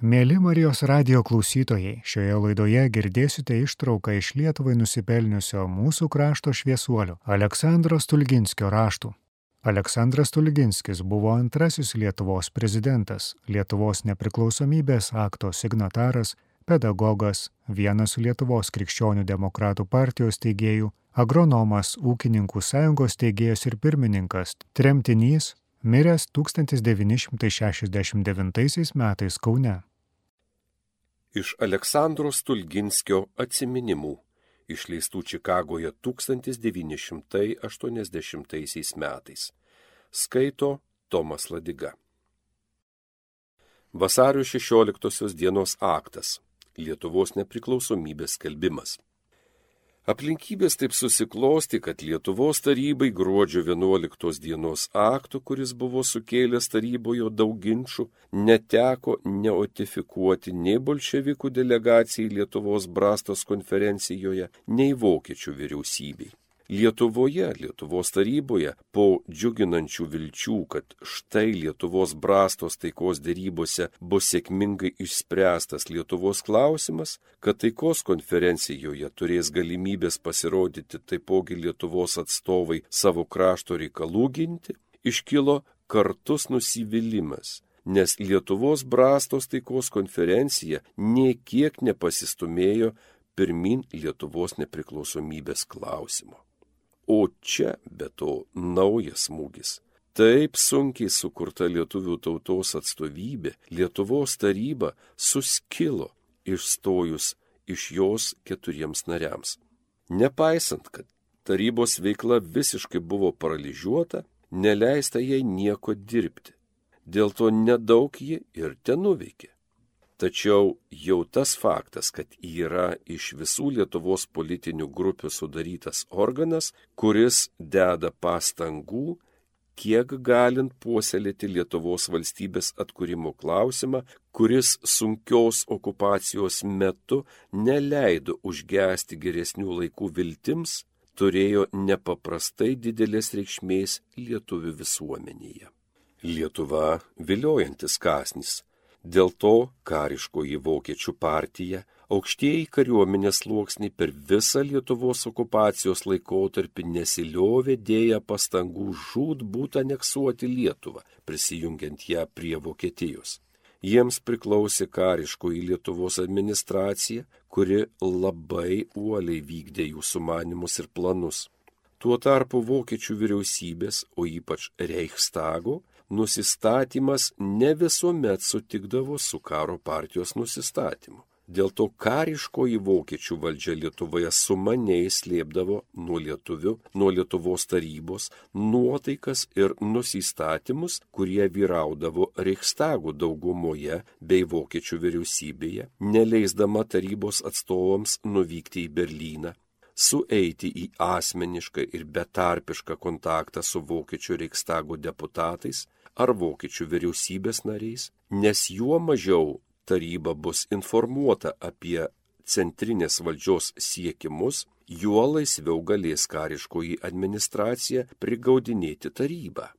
Mėly Marijos radio klausytojai, šioje laidoje girdėsite ištrauką iš Lietuvai nusipelniusio mūsų krašto šviesuolio Aleksandro Stulginskio raštų. Aleksandras Stulginskis buvo antrasis Lietuvos prezidentas, Lietuvos nepriklausomybės akto signataras, pedagogas, vienas Lietuvos krikščionių demokratų partijos teigėjų, agronomas, ūkininkų sąjungos teigėjas ir pirmininkas, tremtinys, miręs 1969 metais Kaune iš Aleksandro Stulginskio atsiminimų, išleistų Čikagoje 1980 metais. Skaito Tomas Ladiga. Vasario 16 dienos aktas - Lietuvos nepriklausomybės skelbimas. Aplinkybės taip susiklosti, kad Lietuvos tarybai gruodžio 11 dienos aktų, kuris buvo sukėlęs taryboje daug ginčių, neteko neotifikuoti nei bolševikų delegacijai Lietuvos brastos konferencijoje, nei vokiečių vyriausybei. Lietuvoje, Lietuvos taryboje, po džiuginančių vilčių, kad štai Lietuvos brastos taikos dėrybose bus sėkmingai išspręstas Lietuvos klausimas, kad taikos konferencijoje turės galimybės pasirodyti taipogi Lietuvos atstovai savo krašto reikalų ginti, iškilo kartus nusivylimas nes Lietuvos brastos taikos konferencija niekiek nepasistumėjo pirmin Lietuvos nepriklausomybės klausimo. O čia be to naujas smūgis. Taip sunkiai sukurta lietuvių tautos atstovybė, Lietuvos taryba suskilo išstojus iš jos keturiems nariams. Nepaisant, kad tarybos veikla visiškai buvo paralyžiuota, neleista jai nieko dirbti. Dėl to nedaug ji ir ten nuveikė. Tačiau jau tas faktas, kad yra iš visų Lietuvos politinių grupių sudarytas organas, kuris deda pastangų, kiek galint puoselėti Lietuvos valstybės atkūrimo klausimą, kuris sunkios okupacijos metu neleido užgesti geresnių laikų viltims, turėjo nepaprastai didelės reikšmės lietuvių visuomenėje. Lietuva viliojantis kasnis Dėl to kariškoji vokiečių partija, aukštieji kariuomenės sluoksniai per visą Lietuvos okupacijos laikotarpį nesiliovė dėję pastangų žūt būt aneksuoti Lietuvą, prisijungiant ją prie Vokietijos. Jiems priklausė kariškoji Lietuvos administracija, kuri labai uoliai vykdė jų sumanimus ir planus. Tuo tarpu vokiečių vyriausybės, o ypač Reichstago, nusistatymas ne visuomet sutikdavo su karo partijos nusistatymu. Dėl to kariškoji vokiečių valdžia Lietuvoje sumaniai slėpdavo nuo lietuvių, nuo Lietuvos tarybos nuotaikas ir nusistatymus, kurie vyraudavo Reichstagų daugumoje bei vokiečių vyriausybėje, neleisdama tarybos atstovams nuvykti į Berlyną, sueiti į asmenišką ir betarpišką kontaktą su vokiečių Reichstago deputatais, ar vokiečių vyriausybės nariais, nes juo mažiau taryba bus informuota apie centrinės valdžios siekimus, juo laisviau galės kariškoji administracija prigaudinėti tarybą.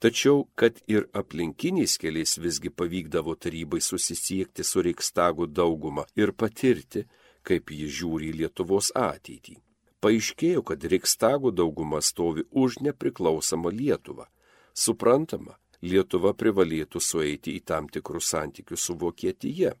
Tačiau, kad ir aplinkiniais keliais visgi pavykdavo tarybai susisiekti su Reikstago dauguma ir patirti, kaip ji žiūri į Lietuvos ateitį. Paaiškėjo, kad Reikstago dauguma stovi už nepriklausomą Lietuvą Suprantama, Lietuva privalėtų sueiti į tam tikrus santykius su Vokietija.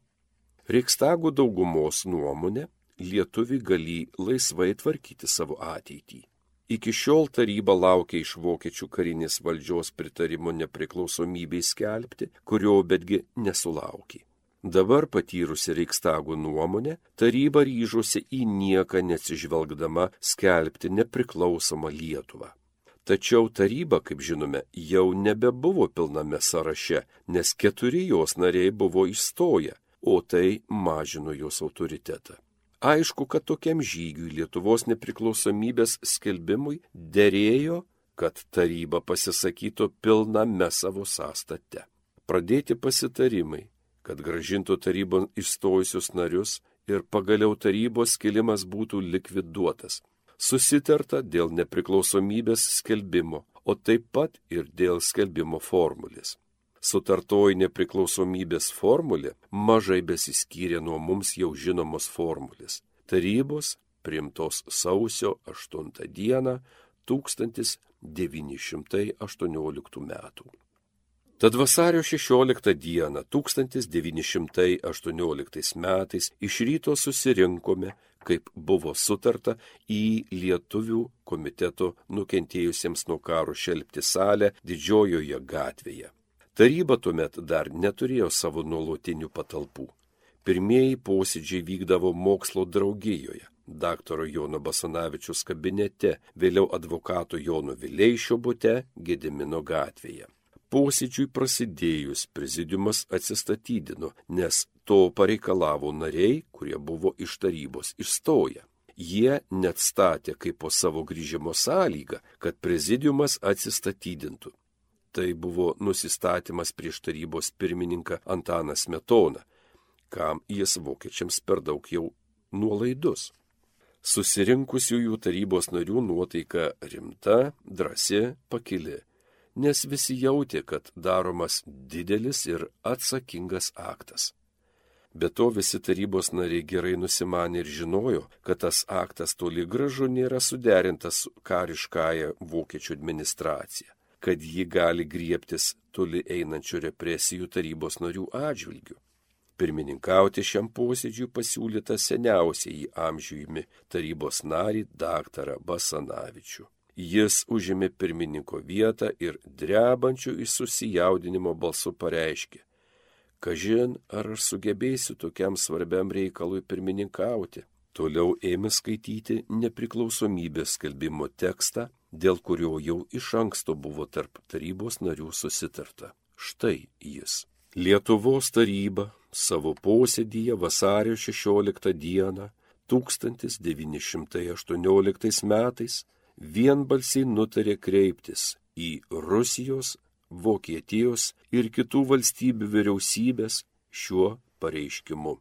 Reikshtagų daugumos nuomonė, lietuvi gali laisvai tvarkyti savo ateitį. Iki šiol taryba laukia iš vokiečių karinės valdžios pritarimo nepriklausomybei skelbti, kurio betgi nesulaukė. Dabar patyrusi Reikshtagų nuomonę, taryba ryžosi į nieką neatsižvelgdama skelbti nepriklausomą Lietuvą. Tačiau taryba, kaip žinome, jau nebebuvo pilname sąraše, nes keturi jos nariai buvo išstoję, o tai mažino jos autoritetą. Aišku, kad tokiam žygiui Lietuvos nepriklausomybės skelbimui dėrėjo, kad taryba pasisakytų pilname savo sąstate. Pradėti pasitarimai, kad gražintų tarybon išstojusius narius ir pagaliau tarybos skilimas būtų likviduotas susitarta dėl nepriklausomybės skelbimo, o taip pat ir dėl skelbimo formulės. sutartoji nepriklausomybės formulė mažai besiskyrė nuo mums jau žinomos formulės. Tarybos priimtos sausio 8 dieną 1918 metų. Tad vasario 16 dieną 1918 metais iš ryto susirinkome, kaip buvo sutarta, į lietuvių komiteto nukentėjusiems nuo karo šelbti salę didžiojoje gatvėje. Taryba tuomet dar neturėjo savo nuolatinių patalpų. Pirmieji posėdžiai vykdavo mokslo draugijoje daktaro Jono Basanavičius kabinete, vėliau advokato Jono Vileišio bute Gedimino gatvėje. Posėdžiui prasidėjus prezidiumas atsistatydino, nes to pareikalavo nariai, kurie buvo iš tarybos išstoję. Jie net statė kaip po savo grįžimo sąlygą, kad prezidiumas atsistatydintų. Tai buvo nusistatymas prieš tarybos pirmininką Antaną Smetoną, kam jis vokiečiams per daug jau nuolaidus susirinkusiųjų tarybos narių nuotaika rimta, drasi, pakili, nes visi jautė, kad daromas didelis ir atsakingas aktas. Be to visi tarybos nariai gerai nusimanė ir žinojo, kad tas aktas toli gražu nėra suderintas su kariškąja vokiečių administracija, kad ji gali griebtis toli einančių represijų tarybos narių atžvilgių. Pirmininkauti šiam posėdžiui pasiūlyta seniausiai amžiujimi tarybos narį daktarą Basanavičių. Jis užėmė pirmininko vietą ir drebančių iš susijaudinimo balsu pareiškė. Kažin, ar aš sugebėsiu tokiam svarbiam reikalui pirmininkauti. Toliau ėmė skaityti nepriklausomybės skelbimo tekstą, dėl kurio jau iš anksto buvo tarp tarybos narių susitarta. Štai jis. Lietuvos taryba savo posėdyje vasario 16 dieną 1918 metais vienbalsiai nutarė kreiptis į Rusijos, Vokietijos ir kitų valstybių vyriausybės šiuo pareiškimu.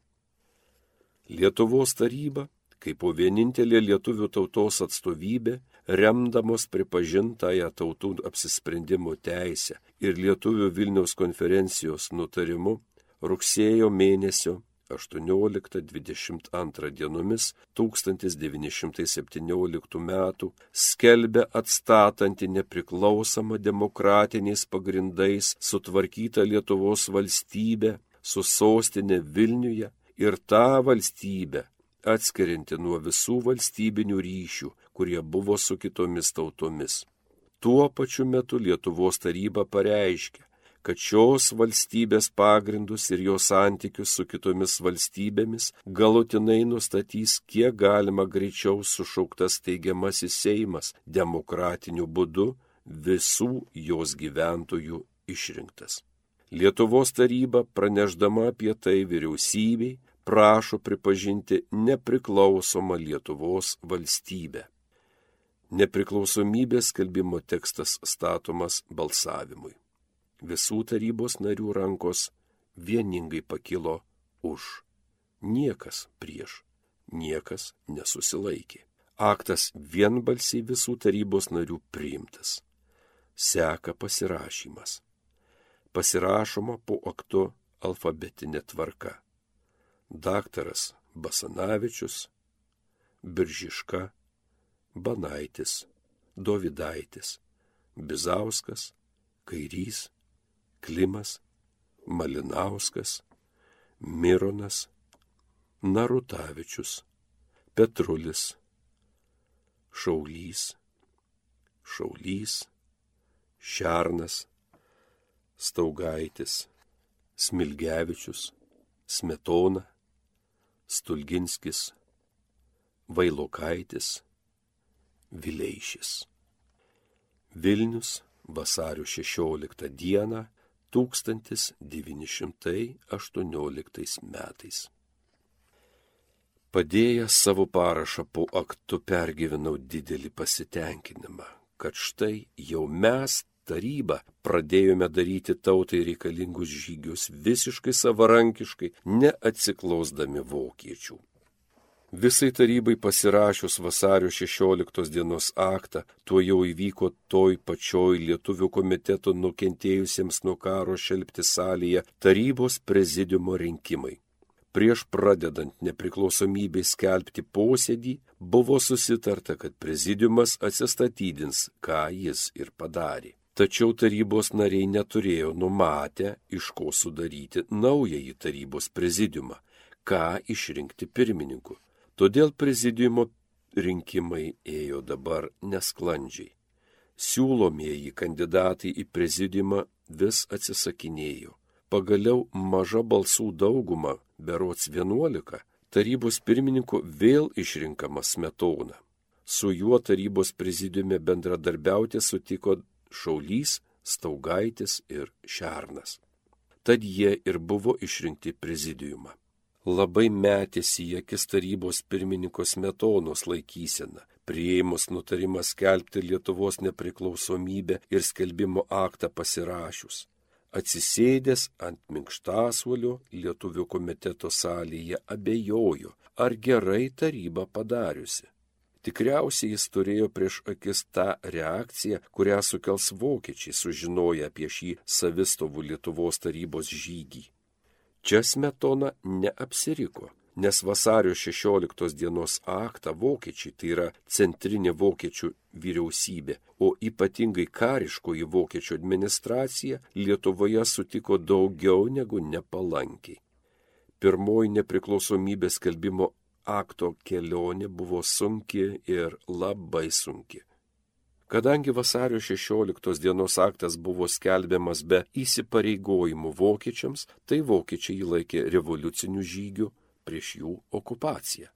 Lietuvos taryba, kaip po vienintelė lietuvių tautos atstovybė, remdamos pripažintąją tautų apsisprendimo teisę ir lietuvių Vilniaus konferencijos nutarimu, rugsėjo mėnesio 18-22 dienomis 1917 metų skelbia atstatanti nepriklausomą demokratiniais pagrindais sutvarkytą Lietuvos valstybę su sostinė Vilniuje ir tą valstybę atskirianti nuo visų valstybinių ryšių, kurie buvo su kitomis tautomis. Tuo pačiu metu Lietuvos taryba pareiškia, kad šios valstybės pagrindus ir jos santykius su kitomis valstybėmis galutinai nustatys kiek galima greičiau sušauktas teigiamasis Seimas demokratiniu būdu visų jos gyventojų išrinktas. Lietuvos taryba praneždama apie tai vyriausybei prašo pripažinti nepriklausomą Lietuvos valstybę. Nepriklausomybės skelbimo tekstas statomas balsavimui visų tarybos narių rankos vieningai pakilo už. Niekas prieš, niekas nesusilaikė. Aktas vienbalsiai visų tarybos narių priimtas. Seka pasirašymas. Pasirašoma po aktu alfabetinė tvarka. Daktaras Basanavičius, Biržiška, Banaitis, Dovidaitis, Bizauskas, Kairys, Klimas, Malinauskas, Mironas, Narutavičius, Petrulis, Šaulys, Šaulys, Šernas, Staugaitis, Smilgevičius, Smetona, Stulginskis, Vailokaitis, Vileišis. Vilnius vasario 16 dieną 1918 metais. Padėjęs savo parašą po aktu pergyvenau didelį pasitenkinimą, kad štai jau mes taryba pradėjome daryti tautai reikalingus žygius visiškai savarankiškai, neatsiklausdami vokiečių. Visai tarybai pasirašius vasario 16 dienos aktą, tuo jau įvyko toj pačioj lietuvių komiteto nukentėjusiems nuo karo šelbti salėje tarybos prezidiumo rinkimai. Prieš pradedant nepriklausomybę skelbti posėdį buvo susitarta, kad prezidiumas atsistatydins, ką jis ir padarė. Tačiau tarybos nariai neturėjo numatę, iš ko sudaryti naująjį tarybos prezidiumą, ką išrinkti pirmininku Todėl prezidiumo rinkimai ėjo dabar nesklandžiai. Siūlomieji kandidatai į prezidiumą vis atsisakinėjo. Pagaliau maža balsų dauguma, berots 11, tarybos pirmininku vėl išrinkamas Smetona. Su juo tarybos prezidiume bendradarbiauti sutiko Šaulys, Staugaitis ir Šernas. Tad jie ir buvo išrinkti prezidiumą labai metėsi į akis tarybos pirmininkos metonos laikysena, prieimus nutarimą skelbti Lietuvos nepriklausomybę ir skelbimo aktą pasirašius. Atsisėdęs ant minkštasuolio lietuvių komiteto salėje abejojo, ar gerai taryba padariusi. Tikriausiai jis turėjo prieš akis tą reakciją, kurią sukels vokiečiai sužinoję apie šį savistovų Lietuvos tarybos žygį. Čia smetona neapsiriko, nes vasario 16 dienos aktą vokiečiai, tai yra centrinė vokiečių vyriausybė, o ypatingai kariškoji vokiečių administracija Lietuvoje sutiko daugiau negu nepalankiai. Pirmoji nepriklausomybės skelbimo akto kelionė buvo sunki ir labai sunki. Kadangi vasario 16 dienos aktas buvo skelbiamas be įsipareigojimų vokiečiams, tai vokiečiai jį laikė revoliuciniu žygiu prieš jų okupaciją.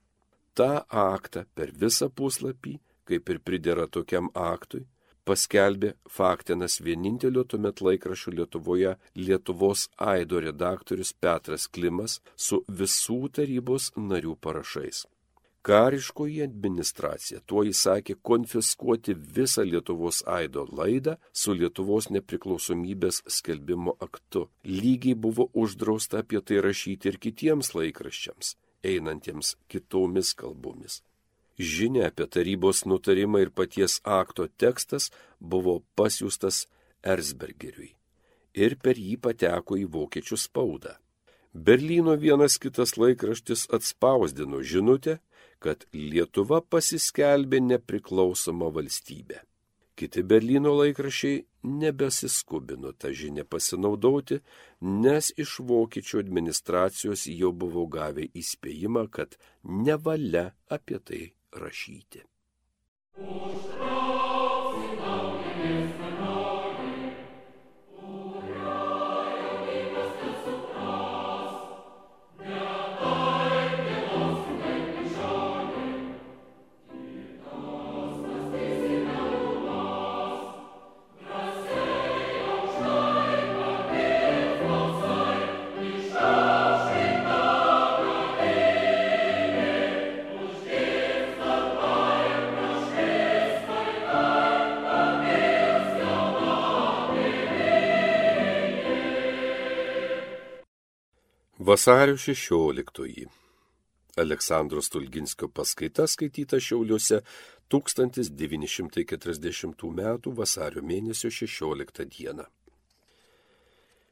Ta aktą per visą puslapį, kaip ir pridėra tokiam aktui, paskelbė Faktinas vienintelio tuomet laikraščių Lietuvoje Lietuvos Aido redaktorius Petras Klimas su visų tarybos narių parašais. Kariškoji administracija tuo įsakė konfiskuoti visą Lietuvos aido laidą su Lietuvos nepriklausomybės skelbimo aktu. Lygiai buvo uždrausta apie tai rašyti ir kitiems laikraščiams, einantiems kitomis kalbomis. Žinia apie tarybos nutarimą ir paties akto tekstas buvo pasiūstas Erzbergeriui ir per jį pateko į vokiečių spaudą. Berlyno vienas kitas laikraštis atspausdino žinutę, kad Lietuva pasiskelbė nepriklausomą valstybę. Kiti Berlyno laikrašiai nebesiskubino tą žinią pasinaudoti, nes iš vokiečių administracijos jau buvo gavę įspėjimą, kad nevalia apie tai rašyti. Užtra. Vasario 16. Aleksandro Stulginskio paskaita skaityta Šiauliuose 1940 m. vasario mėnesio 16 d.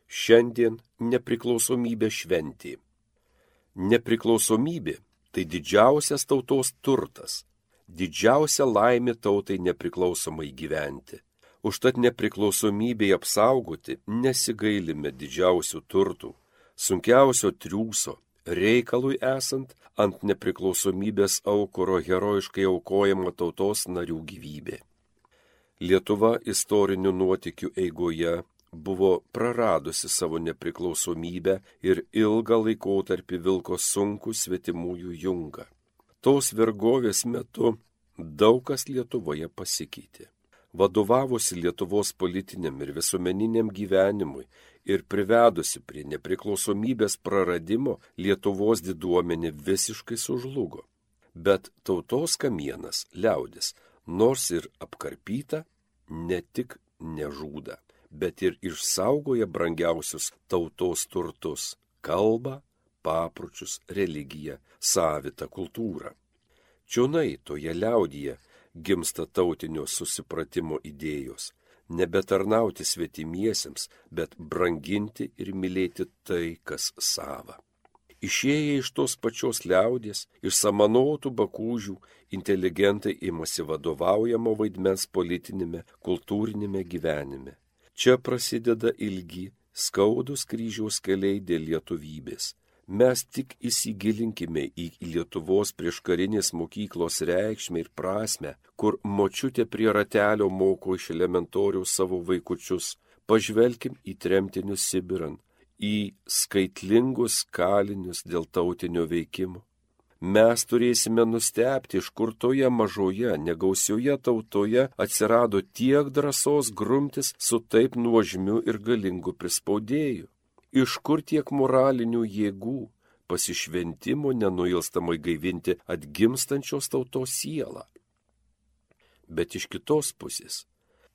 Šiandien nepriklausomybė šventė. Nepriklausomybė tai didžiausias tautos turtas, didžiausia laimė tautai nepriklausomai gyventi. Užtat nepriklausomybei apsaugoti nesigailime didžiausių turtų sunkiausio triūso, reikalui esant ant nepriklausomybės aukuro herojiškai aukojama tautos narių gyvybė. Lietuva istorinių nuotikių eigoje buvo praradusi savo nepriklausomybę ir ilgą laikotarpį vilko sunku svetimųjų jungą. Tos vergovės metu daug kas Lietuvoje pasikeitė. Vadovavusi Lietuvos politiniam ir visuomeniniam gyvenimui ir privedusi prie nepriklausomybės praradimo Lietuvos diduomenė visiškai sužlugo. Bet tautos kamienas, liaudis, nors ir apkarpyta, ne tik nežūda, bet ir išsaugoja brangiausius tautos turtus - kalbą, papročius, religiją, savitą kultūrą. Čionai toje liaudyje gimsta tautinio susipratimo idėjos - nebetarnauti svetimiesiems, bet branginti ir mylėti tai, kas sava. Išėję iš tos pačios liaudės, iš samanotų bakūžių, inteligentai imasi vadovaujamo vaidmens politinėme, kultūrinėme gyvenime. Čia prasideda ilgi, skaudus kryžiaus keliai dėl lietuvybės mes tik įsigilinkime į Lietuvos prieškarinės mokyklos reikšmę ir prasme, kur močiutė prie ratelio moko iš elementorių savo vaikučius, pažvelkim į tremtinius Sibiran, į skaitlingus kalinius dėl tautinio veikimo. Mes turėsime nustepti, iš kur toje mažoje, negausioje tautoje atsirado tiek drąsos grumtis su taip nuožmiu ir galingu prispaudėju iš kur tiek moralinių jėgų, pasišventimo nenuilstamai gaivinti atgimstančios tautos sielą. Bet iš kitos pusės,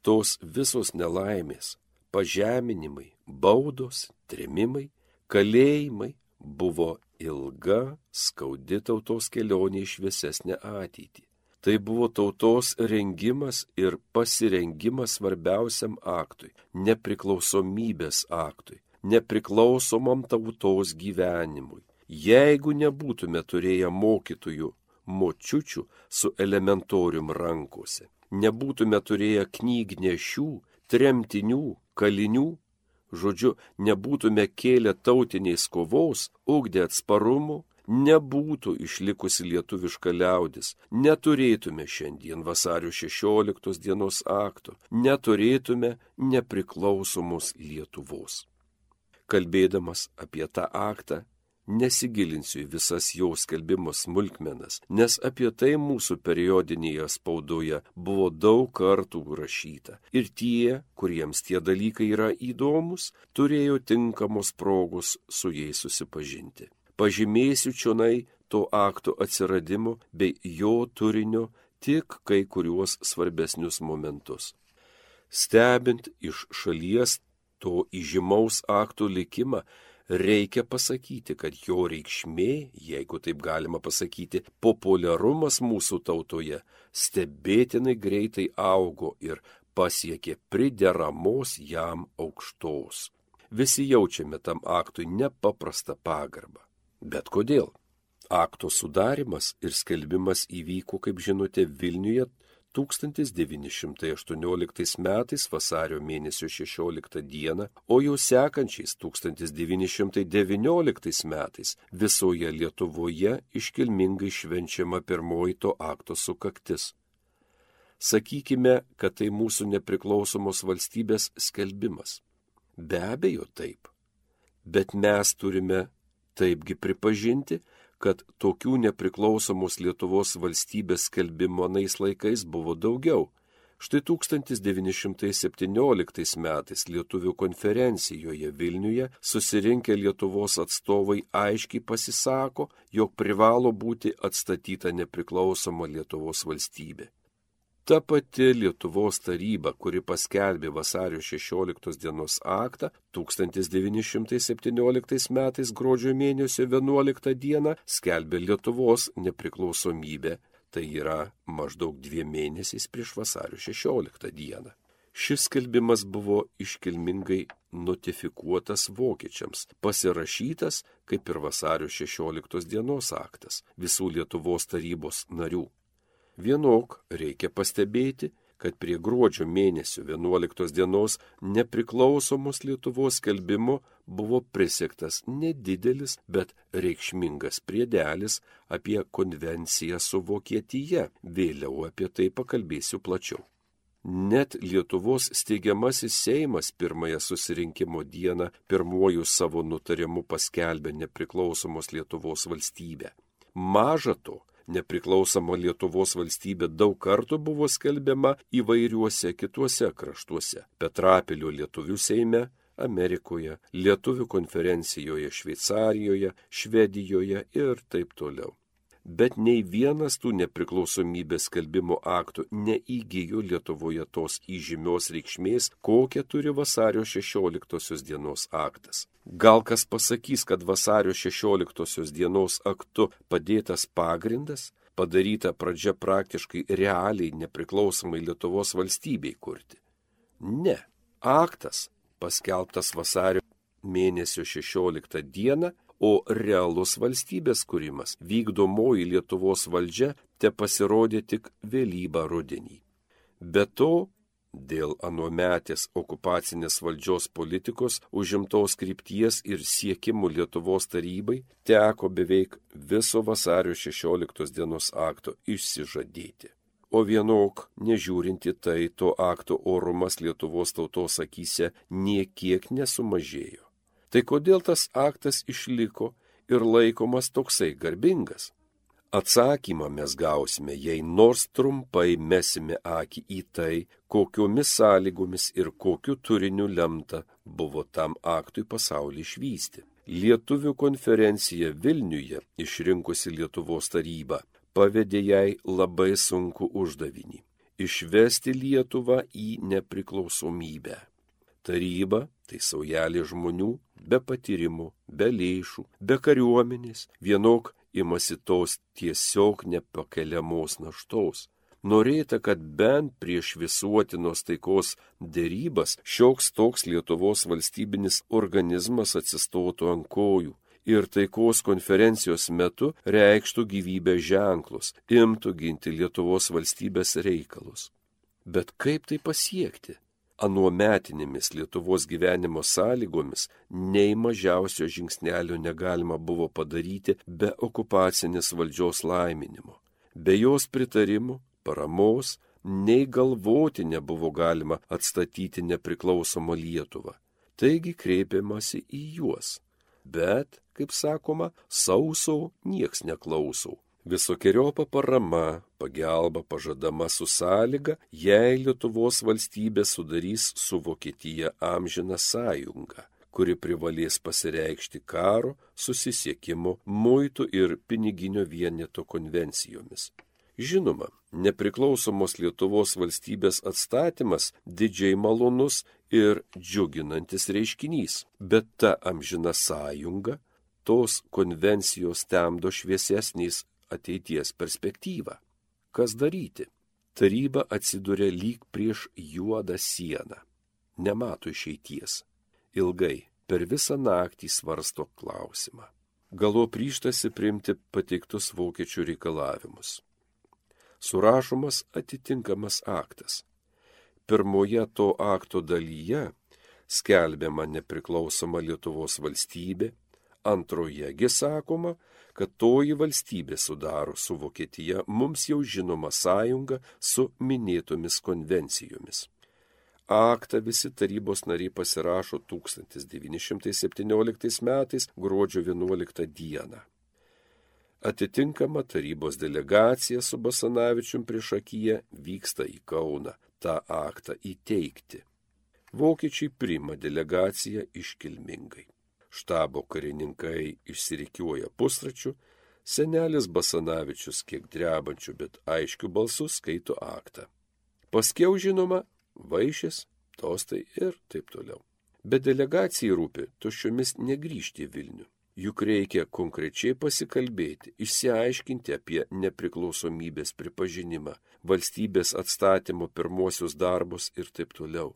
tos visos nelaimės, pažeminimai, baudos, tremimai, kalėjimai buvo ilga, skaudi tautos kelionė į šviesesnę ateitį. Tai buvo tautos rengimas ir pasirengimas svarbiausiam aktui - nepriklausomybės aktui, nepriklausomam tautos gyvenimui. Jeigu nebūtume turėję mokytojų močiučių su elementorium rankose, nebūtume turėję knygnešių, tremtinių, kalinių, žodžiu, nebūtume kėlę tautiniais kovos, ugdė atsparumo, nebūtų išlikusi lietuviška liaudis, neturėtume šiandien vasario 16 dienos akto, neturėtume nepriklausomos Lietuvos kalbėdamas apie tą aktą, nesigilinsiu į visas jo skelbimo smulkmenas, nes apie tai mūsų periodinėje spaudoje buvo daug kartų rašyta. Ir tie, kuriems tie dalykai yra įdomus, turėjo tinkamos progos su jais susipažinti. Pažymėsiu čionai to akto atsiradimo bei jo turinio tik kai kuriuos svarbesnius momentus. Stebint iš šalies to įžymaus aktų likimą, reikia pasakyti, kad jo reikšmė, jeigu taip galima pasakyti, populiarumas mūsų tautoje stebėtinai greitai augo ir pasiekė prideramos jam aukštos. Visi jaučiame tam aktui nepaprastą pagarbą. Bet kodėl? Akto sudarimas ir skelbimas įvyko, kaip žinote, Vilniuje 1918 metais vasario mėnesio 16 dieną, o jau sekančiais 1919 metais visoje Lietuvoje iškilmingai švenčiama pirmoji to akto sukaktis. Sakykime, kad tai mūsų nepriklausomos valstybės skelbimas. Be abejo taip. Bet mes turime taipgi pripažinti, kad tokių nepriklausomos Lietuvos valstybės skelbimo anais laikais buvo daugiau. Štai 1917 metais Lietuvių konferencijoje Vilniuje susirinkę Lietuvos atstovai aiškiai pasisako, jog privalo būti atstatyta nepriklausoma Lietuvos valstybė. Ta pati Lietuvos taryba, kuri paskelbė vasario 16 dienos aktą, 1917 metais gruodžio mėnesio 11 dieną skelbė Lietuvos nepriklausomybę, tai yra maždaug dviem mėnesiais prieš vasario 16 dieną. Šis skelbimas buvo iškilmingai notifikuotas vokiečiams, pasirašytas kaip ir vasario 16 dienos aktas visų Lietuvos tarybos narių. Vienok reikia pastebėti, kad prie gruodžio mėnesio 11 dienos nepriklausomos Lietuvos skelbimo buvo prisiektas nedidelis, bet reikšmingas priedelis apie konvenciją su Vokietija. Vėliau apie tai pakalbėsiu plačiau. Net Lietuvos steigiamasis Seimas pirmąją susirinkimo dieną pirmojų savo nutarimu paskelbė nepriklausomos Lietuvos valstybę. Maža to, nepriklausoma Lietuvos valstybė daug kartų buvo skelbiama įvairiuose kituose kraštuose - Petrapilio lietuvių Seime, Amerikoje, Lietuvių konferencijoje Šveicarijoje, Švedijoje ir taip toliau. Bet nei vienas tų nepriklausomybės skelbimo aktų neįgyjo Lietuvoje tos įžymios reikšmės, kokią turi vasario 16 dienos aktas. Gal kas pasakys, kad vasario 16 dienos aktu padėtas pagrindas, padaryta pradžia praktiškai realiai nepriklausomai Lietuvos valstybei kurti? Ne. Aktas, paskelbtas vasario mėnesio 16 dieną, o realus valstybės kūrimas, vykdomoji Lietuvos valdžia, te pasirodė tik vėlybą rudenį. Be to, dėl anuometės okupacinės valdžios politikos užimtos krypties ir siekimų Lietuvos tarybai teko beveik viso vasario 16 dienos akto išsižadėti. O vienok, nežiūrinti tai, to akto orumas Lietuvos tautos akise niekiek nesumažėjo. Tai kodėl tas aktas išliko ir laikomas toksai garbingas? Atsakymą mes gausime, jei nors trumpai mesime akį į tai, kokiomis sąlygomis ir kokiu turiniu lemta buvo tam aktui pasaulį išvysti. Lietuvių konferencija Vilniuje išrinkusi Lietuvos tarybą pavedė jai labai sunku uždavinį - išvesti Lietuvą į nepriklausomybę. Taryba tai saujelė žmonių be patyrimų, be lėšų, be kariuomenės, vienok imasi tos tiesiog nepakeliamos naštos. Norėta, kad bent prieš visuotinos taikos dėrybas šioks toks Lietuvos valstybinis organizmas atsistotų ant kojų ir taikos konferencijos metu reikštų gyvybę ženklus, imtų ginti Lietuvos valstybės reikalus. Bet kaip tai pasiekti? Anuometinėmis Lietuvos gyvenimo sąlygomis nei mažiausio žingsnelio negalima buvo padaryti be okupacinės valdžios laiminimo. Be jos pritarimų, paramos, nei galvoti nebuvo galima atstatyti nepriklausomą Lietuvą. Taigi kreipiamasi į juos. Bet, kaip sakoma, sauso nieks neklausau visokiojopa parama, pagalba pažadama su sąlyga, jei Lietuvos valstybė sudarys su Vokietija amžiną sąjungą, kuri privalės pasireikšti karo, susisiekimo, muitų ir piniginio vieneto konvencijomis. Žinoma, nepriklausomos Lietuvos valstybės atstatymas didžiai malonus ir džiuginantis reiškinys, bet ta amžina sąjunga tos konvencijos temdo šviesesnės ateities perspektyvą. Kas daryti? Taryba atsiduria lyg prieš juodą sieną. Nemato išeities. Ilgai, per visą naktį svarsto klausimą. Galo prištasi priimti pateiktus vokiečių reikalavimus. Surašomas atitinkamas aktas. Pirmoje to akto dalyje skelbiama nepriklausoma Lietuvos valstybė, antrojegi sakoma, kad toji valstybė sudaro su Vokietija mums jau žinoma sąjunga su minėtomis konvencijomis. Aktą visi tarybos nariai pasirašo 1917 metais gruodžio 11 dieną. Atitinkama tarybos delegacija su Basanavičium priešakyje vyksta į Kauną tą aktą įteikti. Vokiečiai priima delegaciją iškilmingai štabo karininkai išsirikiuoja pusračių, senelis Basanavičius kiek drebančių, bet aiškių balsų skaito aktą. Paskiau žinoma, vaišės, tostai ir taip toliau. Bet delegacijai rūpi tuščiomis negrįžti į Vilnių. Juk reikia konkrečiai pasikalbėti, išsiaiškinti apie nepriklausomybės pripažinimą, valstybės atstatymo pirmosius darbus ir taip toliau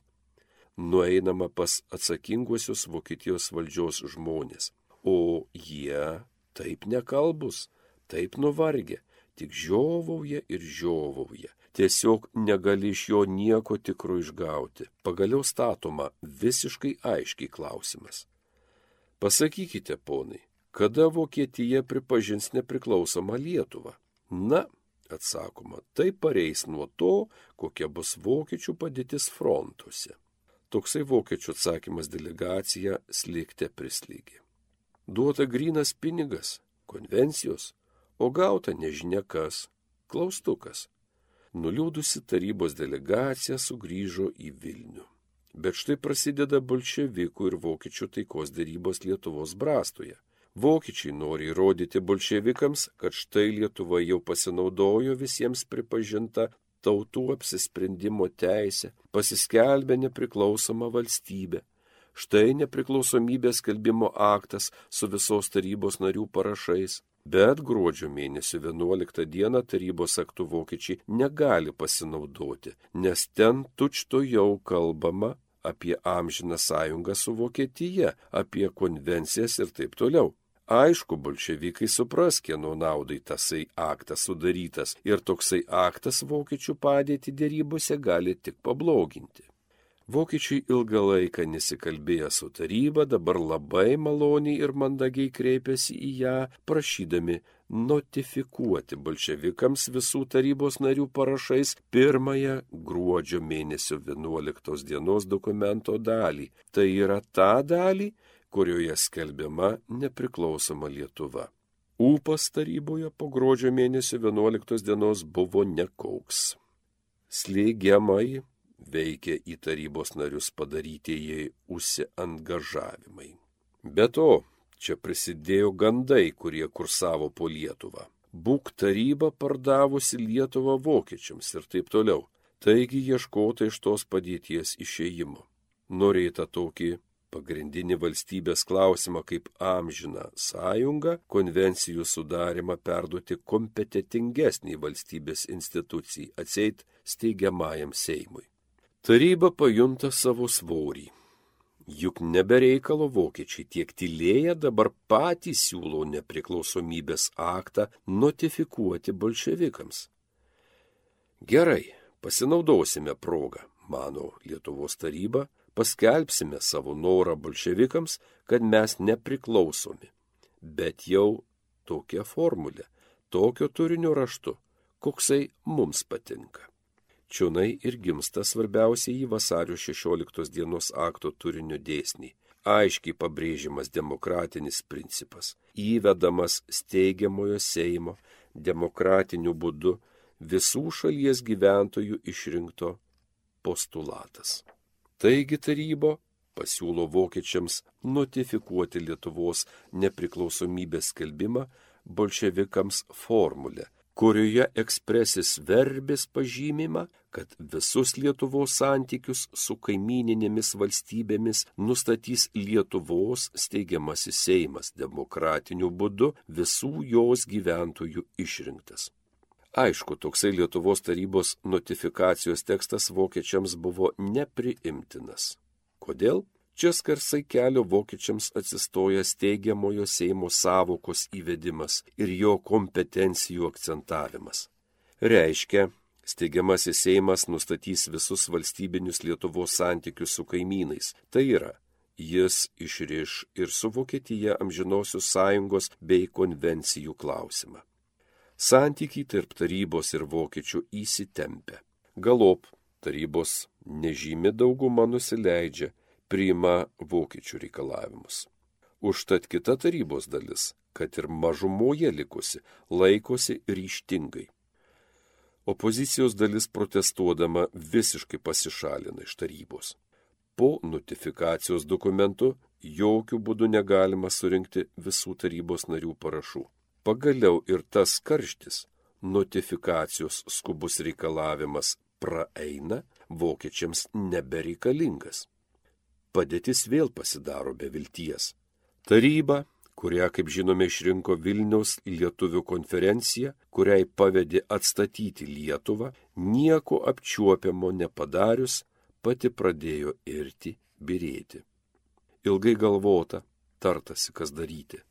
nueinama pas atsakinguosius Vokietijos valdžios žmonės. O jie taip nekalbus, taip nuvargę, tik žiovauja ir žiovauja. Tiesiog negali iš jo nieko tikro išgauti. Pagaliau statoma visiškai aiškiai klausimas. Pasakykite, ponai, kada Vokietija pripažins nepriklausomą Lietuvą? Na, atsakoma, tai pareis nuo to, kokia bus vokiečių padėtis frontuose. Toksai vokiečių atsakymas delegacija slėgte prislėgė. Duota grinas pinigas, konvencijos, o gauta nežinia kas, klaustukas. Nuliūdusi tarybos delegacija sugrįžo į Vilnių. Bet štai prasideda bolševikų ir vokiečių taikos dėrybos Lietuvos brastoje. Vokiečiai nori įrodyti bolševikams, kad štai Lietuva jau pasinaudojo visiems pripažinta tautų apsisprendimo teisę, pasiskelbė nepriklausomą valstybę. Štai nepriklausomybės skelbimo aktas su visos tarybos narių parašais. Bet gruodžio mėnesio 11 dieną tarybos aktų vokiečiai negali pasinaudoti, nes ten tučto jau kalbama apie amžiną sąjungą su Vokietija, apie konvencijas ir taip toliau. Aišku, bolševikai supras, kieno naudai tasai aktas sudarytas ir toksai aktas vokiečių padėti dėrybose gali tik pabloginti. Vokiečiai ilgą laiką nesikalbėję su taryba, dabar labai maloniai ir mandagiai kreipėsi į ją, prašydami notifikuoti bolševikams visų tarybos narių parašais pirmąją gruodžio mėnesio 11 dienos dokumento dalį. Tai yra ta dalį, kurioje skelbiama nepriklausoma Lietuva. Ūpas taryboje po gruodžio mėnesio 11 dienos buvo nekoks. Slėgiamai veikia į tarybos narius padarytieji užsiangažavimai. Be to, čia prisidėjo gandai, kurie kursavo po Lietuvą. Būk taryba pardavusi Lietuvą vokiečiams ir taip toliau. Taigi ieškota iš tos padėties išėjimo. Norėta tokį pagrindinį valstybės klausimą kaip amžiną sąjungą, konvencijų sudarimą perduoti kompetitingesnį valstybės institucijai, atseit steigiamajam Seimui. Taryba pajunta savo svorį. Juk nebereikalo vokiečiai tiek tylėję dabar patys siūlo nepriklausomybės aktą notifikuoti bolševikams. Gerai, pasinaudosime progą, mano Lietuvos taryba, paskelbsime savo norą bolševikams, kad mes nepriklausomi. Bet jau tokia formulė, tokio turinio raštu, koksai mums patinka. Čionai ir gimsta svarbiausiai į vasario 16 dienos akto turinio dėsniai. Aiškiai pabrėžiamas demokratinis principas, įvedamas steigiamojo Seimo demokratiniu būdu visų šalies gyventojų išrinkto postulatas. Taigi tarybo pasiūlo vokiečiams notifikuoti Lietuvos nepriklausomybės skelbimą bolševikams formulę kurioje ekspresis verbės pažymima, kad visus Lietuvos santykius su kaimininėmis valstybėmis nustatys Lietuvos steigiamasis Seimas demokratiniu būdu visų jos gyventojų išrinktas. Aišku, toksai Lietuvos tarybos notifikacijos tekstas vokiečiams buvo nepriimtinas. Kodėl? Čia skarsai kelio vokiečiams atsistoja steigiamojo Seimo savokos įvedimas ir jo kompetencijų akcentavimas. Reiškia, steigiamasis Seimas nustatys visus valstybinius Lietuvos santykius su kaimynais. Tai yra, jis išriš ir su Vokietija amžinosios sąjungos bei konvencijų klausimą. Santykiai tarp tarybos ir vokiečių įsitempia. Galop tarybos nežymi dauguma nusileidžia priima vokiečių reikalavimus. Užtat kita tarybos dalis, kad ir mažumoje likusi, laikosi ryštingai. Opozicijos dalis protestuodama visiškai pasišalina iš tarybos. Po notifikacijos dokumentu jokių būdų negalima surinkti visų tarybos narių parašų. Pagaliau ir tas karštis, notifikacijos skubus reikalavimas praeina, vokiečiams nebereikalingas padėtis vėl pasidaro be vilties. Taryba, kurią, kaip žinome, išrinko Vilniaus lietuvių konferencija, kuriai pavedė atstatyti Lietuvą, nieko apčiuopiamo nepadarius, pati pradėjo irti, birėti. Ilgai galvota, tartasi, kas daryti.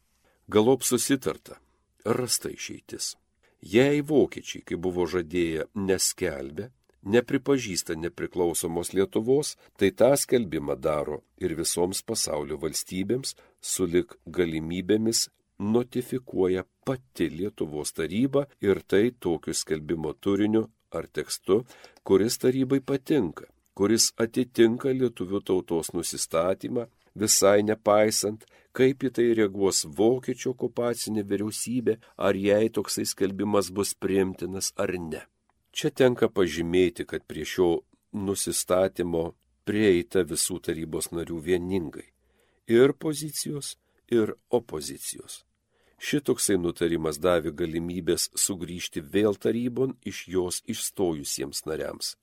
Galop susitarta, rasta išeitis. Jei vokiečiai, kaip buvo žadėję, neskelbė, nepripažįsta nepriklausomos Lietuvos, tai tą skelbimą daro ir visoms pasaulio valstybėms sulik galimybėmis notifikuoja pati Lietuvos taryba ir tai tokiu skelbimo turiniu ar tekstu, kuris tarybai patinka, kuris atitinka lietuvių tautos nusistatymą, visai nepaisant, kaip į tai reaguos vokiečių okupacinė vyriausybė, ar jai toksai skelbimas bus priimtinas ar ne. Čia tenka pažymėti, kad prie šio nusistatymo prieita visų tarybos narių vieningai. Ir pozicijos, ir opozicijos. Šitoksai nutarimas davė galimybės sugrįžti vėl tarybon iš jos išstojusiems nariams.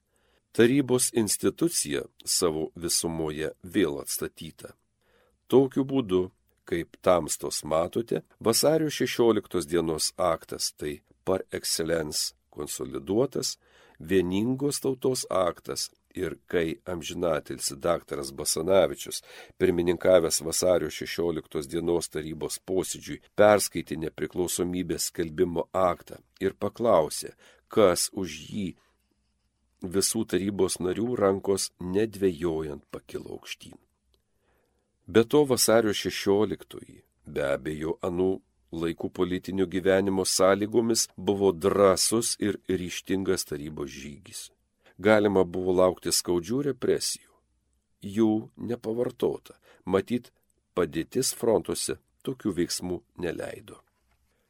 Tarybos institucija savo visumoje vėl atstatyta. Tokiu būdu, kaip tamstos matote, vasario 16 dienos aktas tai par excellence konsoliduotas, vieningos tautos aktas ir kai amžinatilsi daktaras Basanavičius, pirmininkavęs vasario 16 dienos tarybos posėdžiui, perskaitė nepriklausomybės skelbimo aktą ir paklausė, kas už jį visų tarybos narių rankos nedvėjojant pakilo aukštyn. Be to vasario 16, be abejo, anų laikų politinio gyvenimo sąlygomis buvo drasus ir ryštingas tarybos žygis galima buvo laukti skaudžių represijų. Jų nepavartota, matyt, padėtis frontuose tokių veiksmų neleido.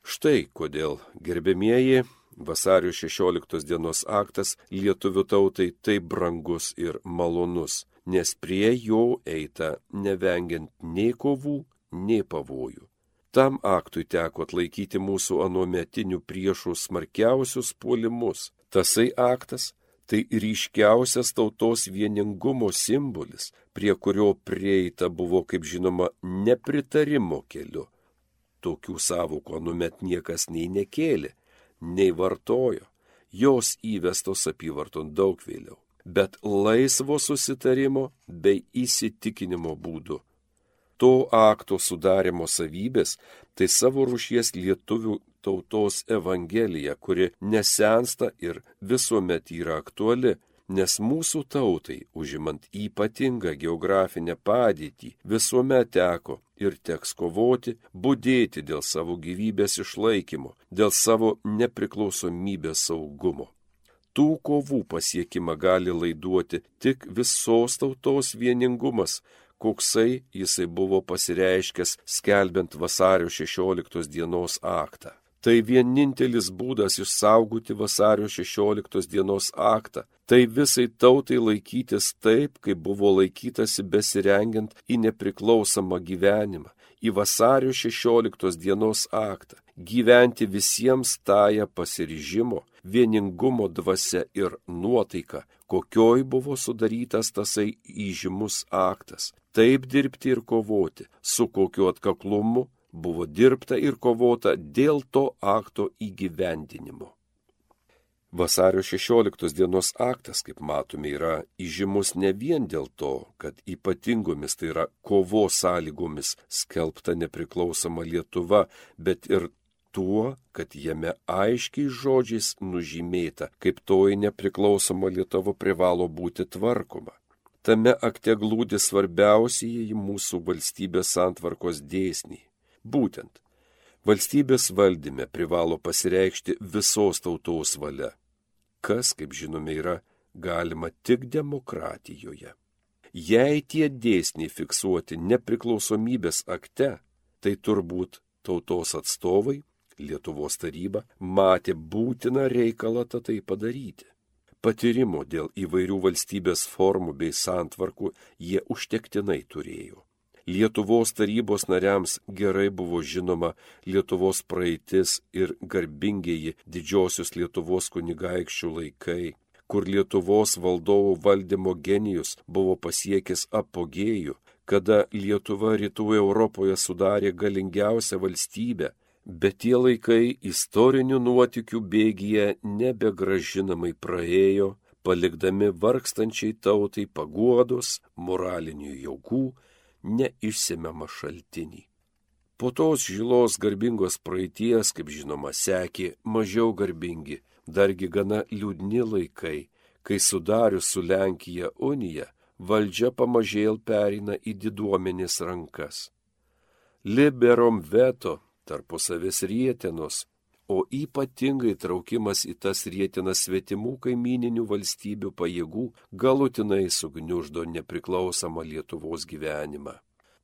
Štai kodėl, gerbėmieji, vasario 16 dienos aktas lietuvių tautai taip brangus ir malonus, nes prie jo eita nevengiant nei kovų, nei pavojų. Tam aktui teko atlaikyti mūsų anuometinių priešų smarkiausius puolimus. Tasai aktas tai ryškiausias tautos vieningumo simbolis, prie kurio prieita buvo, kaip žinoma, nepritarimo keliu. Tokių savokų anumet niekas nei nekėlė, nei vartojo, jos įvestos apyvarton daug vėliau, bet laisvo susitarimo bei įsitikinimo būdu. To akto sudarimo savybės tai savo rušies lietuvių tautos evangelija, kuri nesensta ir visuomet yra aktuali, nes mūsų tautai, užimant ypatingą geografinę padėtį, visuomet teko ir teks kovoti, būdėti dėl savo gyvybės išlaikymo, dėl savo nepriklausomybės saugumo. Tų kovų pasiekimą gali laiduoti tik visos tautos vieningumas, koksai jisai buvo pasireiškęs skelbiant vasario 16 dienos aktą. Tai vienintelis būdas išsaugoti vasario 16 dienos aktą. Tai visai tautai laikytis taip, kaip buvo laikytasi besirengiant į nepriklausomą gyvenimą, į vasario 16 dienos aktą. Gyventi visiems tąją pasiryžimo, vieningumo dvasia ir nuotaika, kokioj buvo sudarytas tasai įžymus aktas. Taip dirbti ir kovoti, su kokiu atkaklumu, buvo dirbta ir kovota dėl to akto įgyvendinimo. Vasario 16 dienos aktas, kaip matome, yra įžymus ne vien dėl to, kad ypatingomis, tai yra kovos sąlygomis skelbta nepriklausoma Lietuva, bet ir tuo, kad jame aiškiai žodžiais nužymėta, kaip toji nepriklausoma Lietuva privalo būti tvarkoma. Tame akte glūdi svarbiausieji mūsų valstybės santvarkos dėsniai Būtent, valstybės valdyme privalo pasireikšti visos tautos valia, kas, kaip žinome, yra galima tik demokratijoje. Jei tie dėsniai fiksuoti nepriklausomybės akte, tai turbūt tautos atstovai, Lietuvos taryba, matė būtiną reikalą tai padaryti. Patyrimo dėl įvairių valstybės formų bei santvarkų jie užtektinai turėjo. Lietuvos tarybos nariams gerai buvo žinoma Lietuvos praeitis ir garbingieji didžiosios Lietuvos kunigaikščių laikai, kur Lietuvos valdovų valdymo genijus buvo pasiekęs apogėjų, kada Lietuva rytų Europoje sudarė galingiausią valstybę, bet tie laikai istorinių nuotikių bėgyje nebegražinamai praėjo, palikdami vargstančiai tautai paguodos, moralinių jaugų neišsemiamą šaltinį. Po tos žilos garbingos praeities, kaip žinoma, sekė mažiau garbingi, dargi gana liūdni laikai, kai sudarius su Lenkija uniją, valdžia pamažėl perina į diduomenės rankas. Liberom veto tarpusavės rietenos o ypatingai traukimas į tas rietinas svetimų kaimininių valstybių pajėgų galutinai sugniuždo nepriklausomą Lietuvos gyvenimą.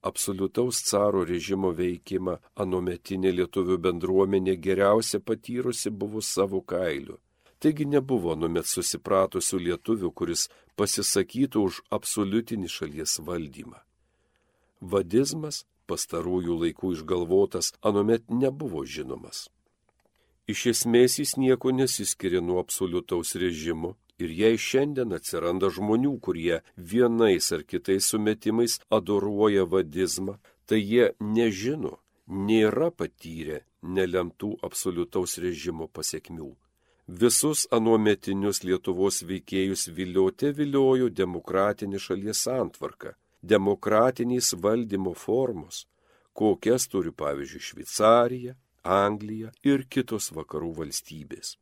Absoliutaus caro režimo veikimą anometinė lietuvių bendruomenė geriausia patyrusi buvo savo kailiu. Taigi nebuvo numet susipratusių lietuvių, kuris pasisakytų už absoliutinį šalies valdymą. Vadizmas pastarųjų laikų išgalvotas, anomet nebuvo žinomas. Iš esmės jis nieko nesiskiria nuo absoliutaus režimo ir jei šiandien atsiranda žmonių, kurie vienais ar kitais sumetimais adoruoja vadizmą, tai jie nežino, nėra patyrę nelemtų absoliutaus režimo pasiekmių. Visus anuometinius Lietuvos veikėjus viliotė viliojo demokratinė šalies santvarka, demokratinės valdymo formos, kokias turi pavyzdžiui Šveicarija, Anglija ir kitos vakarų valstybės.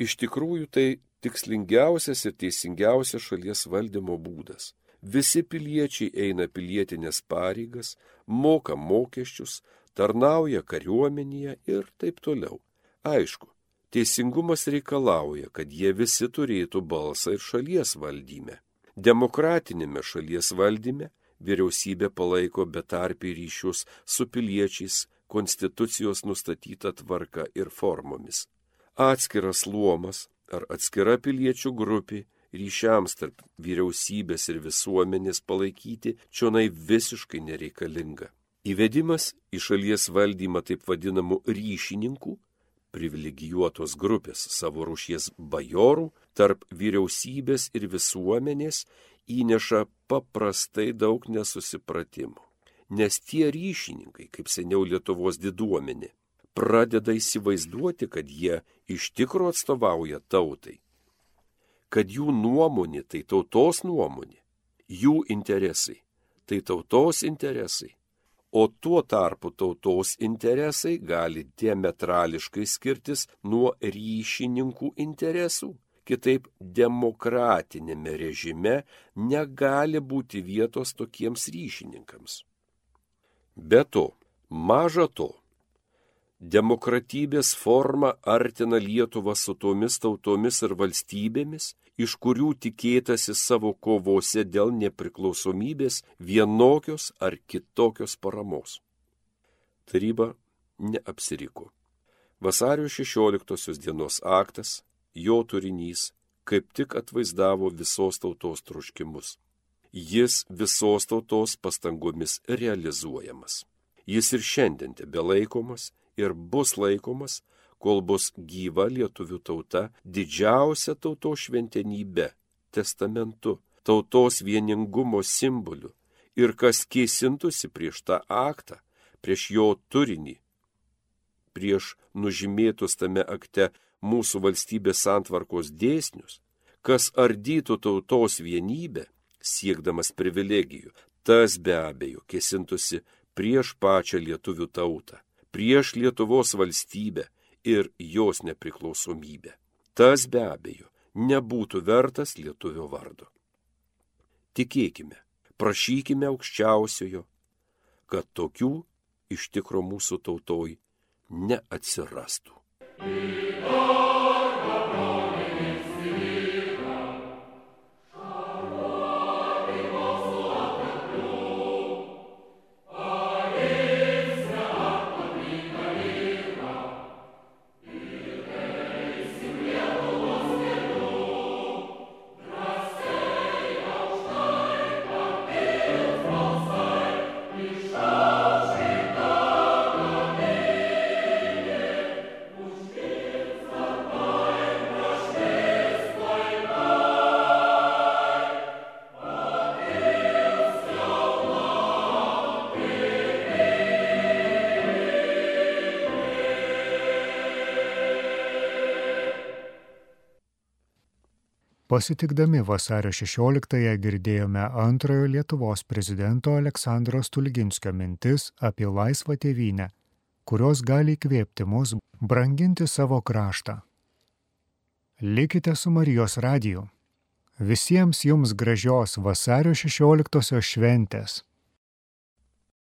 Iš tikrųjų tai tikslingiausias ir teisingiausias šalies valdymo būdas. Visi piliečiai eina pilietinės pareigas, moka mokesčius, tarnauja kariuomenėje ir taip toliau. Aišku, teisingumas reikalauja, kad jie visi turėtų balsą ir šalies valdyme. Demokratinėme šalies valdyme vyriausybė palaiko betarpį ryšius su piliečiais konstitucijos nustatyta tvarka ir formomis. Atskiras luomas ar atskira piliečių grupė ryšiams tarp vyriausybės ir visuomenės palaikyti čionai visiškai nereikalinga. Įvedimas į šalies valdymą taip vadinamų ryšininkų privilegijuotos grupės savo rušies bajorų tarp vyriausybės ir visuomenės įneša paprastai daug nesusipratimų. Nes tie ryšininkai, kaip seniau Lietuvos diduomenė, pradeda įsivaizduoti, kad jie iš tikro atstovauja tautai, kad jų nuomonė tai tautos nuomonė, jų interesai tai tautos interesai, o tuo tarpu tautos interesai gali diametrališkai skirtis nuo ryšininkų interesų. Kitaip demokratinėme režime negali būti vietos tokiems ryšininkams. Be to, maža to, demokratybės forma artina Lietuvą su tomis tautomis ir valstybėmis, iš kurių tikėtasi savo kovose dėl nepriklausomybės vienokios ar kitokios paramos. Taryba neapsiriko. Vasario 16 dienos aktas, jo turinys, kaip tik atvaizdavo visos tautos troškimus. Jis visos tautos pastangomis realizuojamas. Jis ir šiandien tebelaikomas ir bus laikomas, kol bus gyva lietuvių tauta didžiausia tautos šventenybė, testamentu, tautos vieningumo simboliu ir kas kėsintųsi prieš tą aktą, prieš jo turinį, prieš nužymėtus tame akte mūsų valstybės santvarkos dėsnius, kas ardytų tautos vienybę, siekdamas privilegijų, tas be abejo kėsintųsi prieš pačią lietuvių tautą prieš Lietuvos valstybę ir jos nepriklausomybę. Tas be abejo nebūtų vertas lietuvio vardo. Tikėkime, prašykime aukščiausiojo, kad tokių iš tikro mūsų tautoj neatsirastų. Oh. Pasitikdami vasario 16-ąją girdėjome antrojo Lietuvos prezidento Aleksandro Stulginskio mintis apie laisvą tėvynę, kurios gali įkvėpti mus branginti savo kraštą. Likite su Marijos radiju. Visiems jums gražios vasario 16-osios šventės.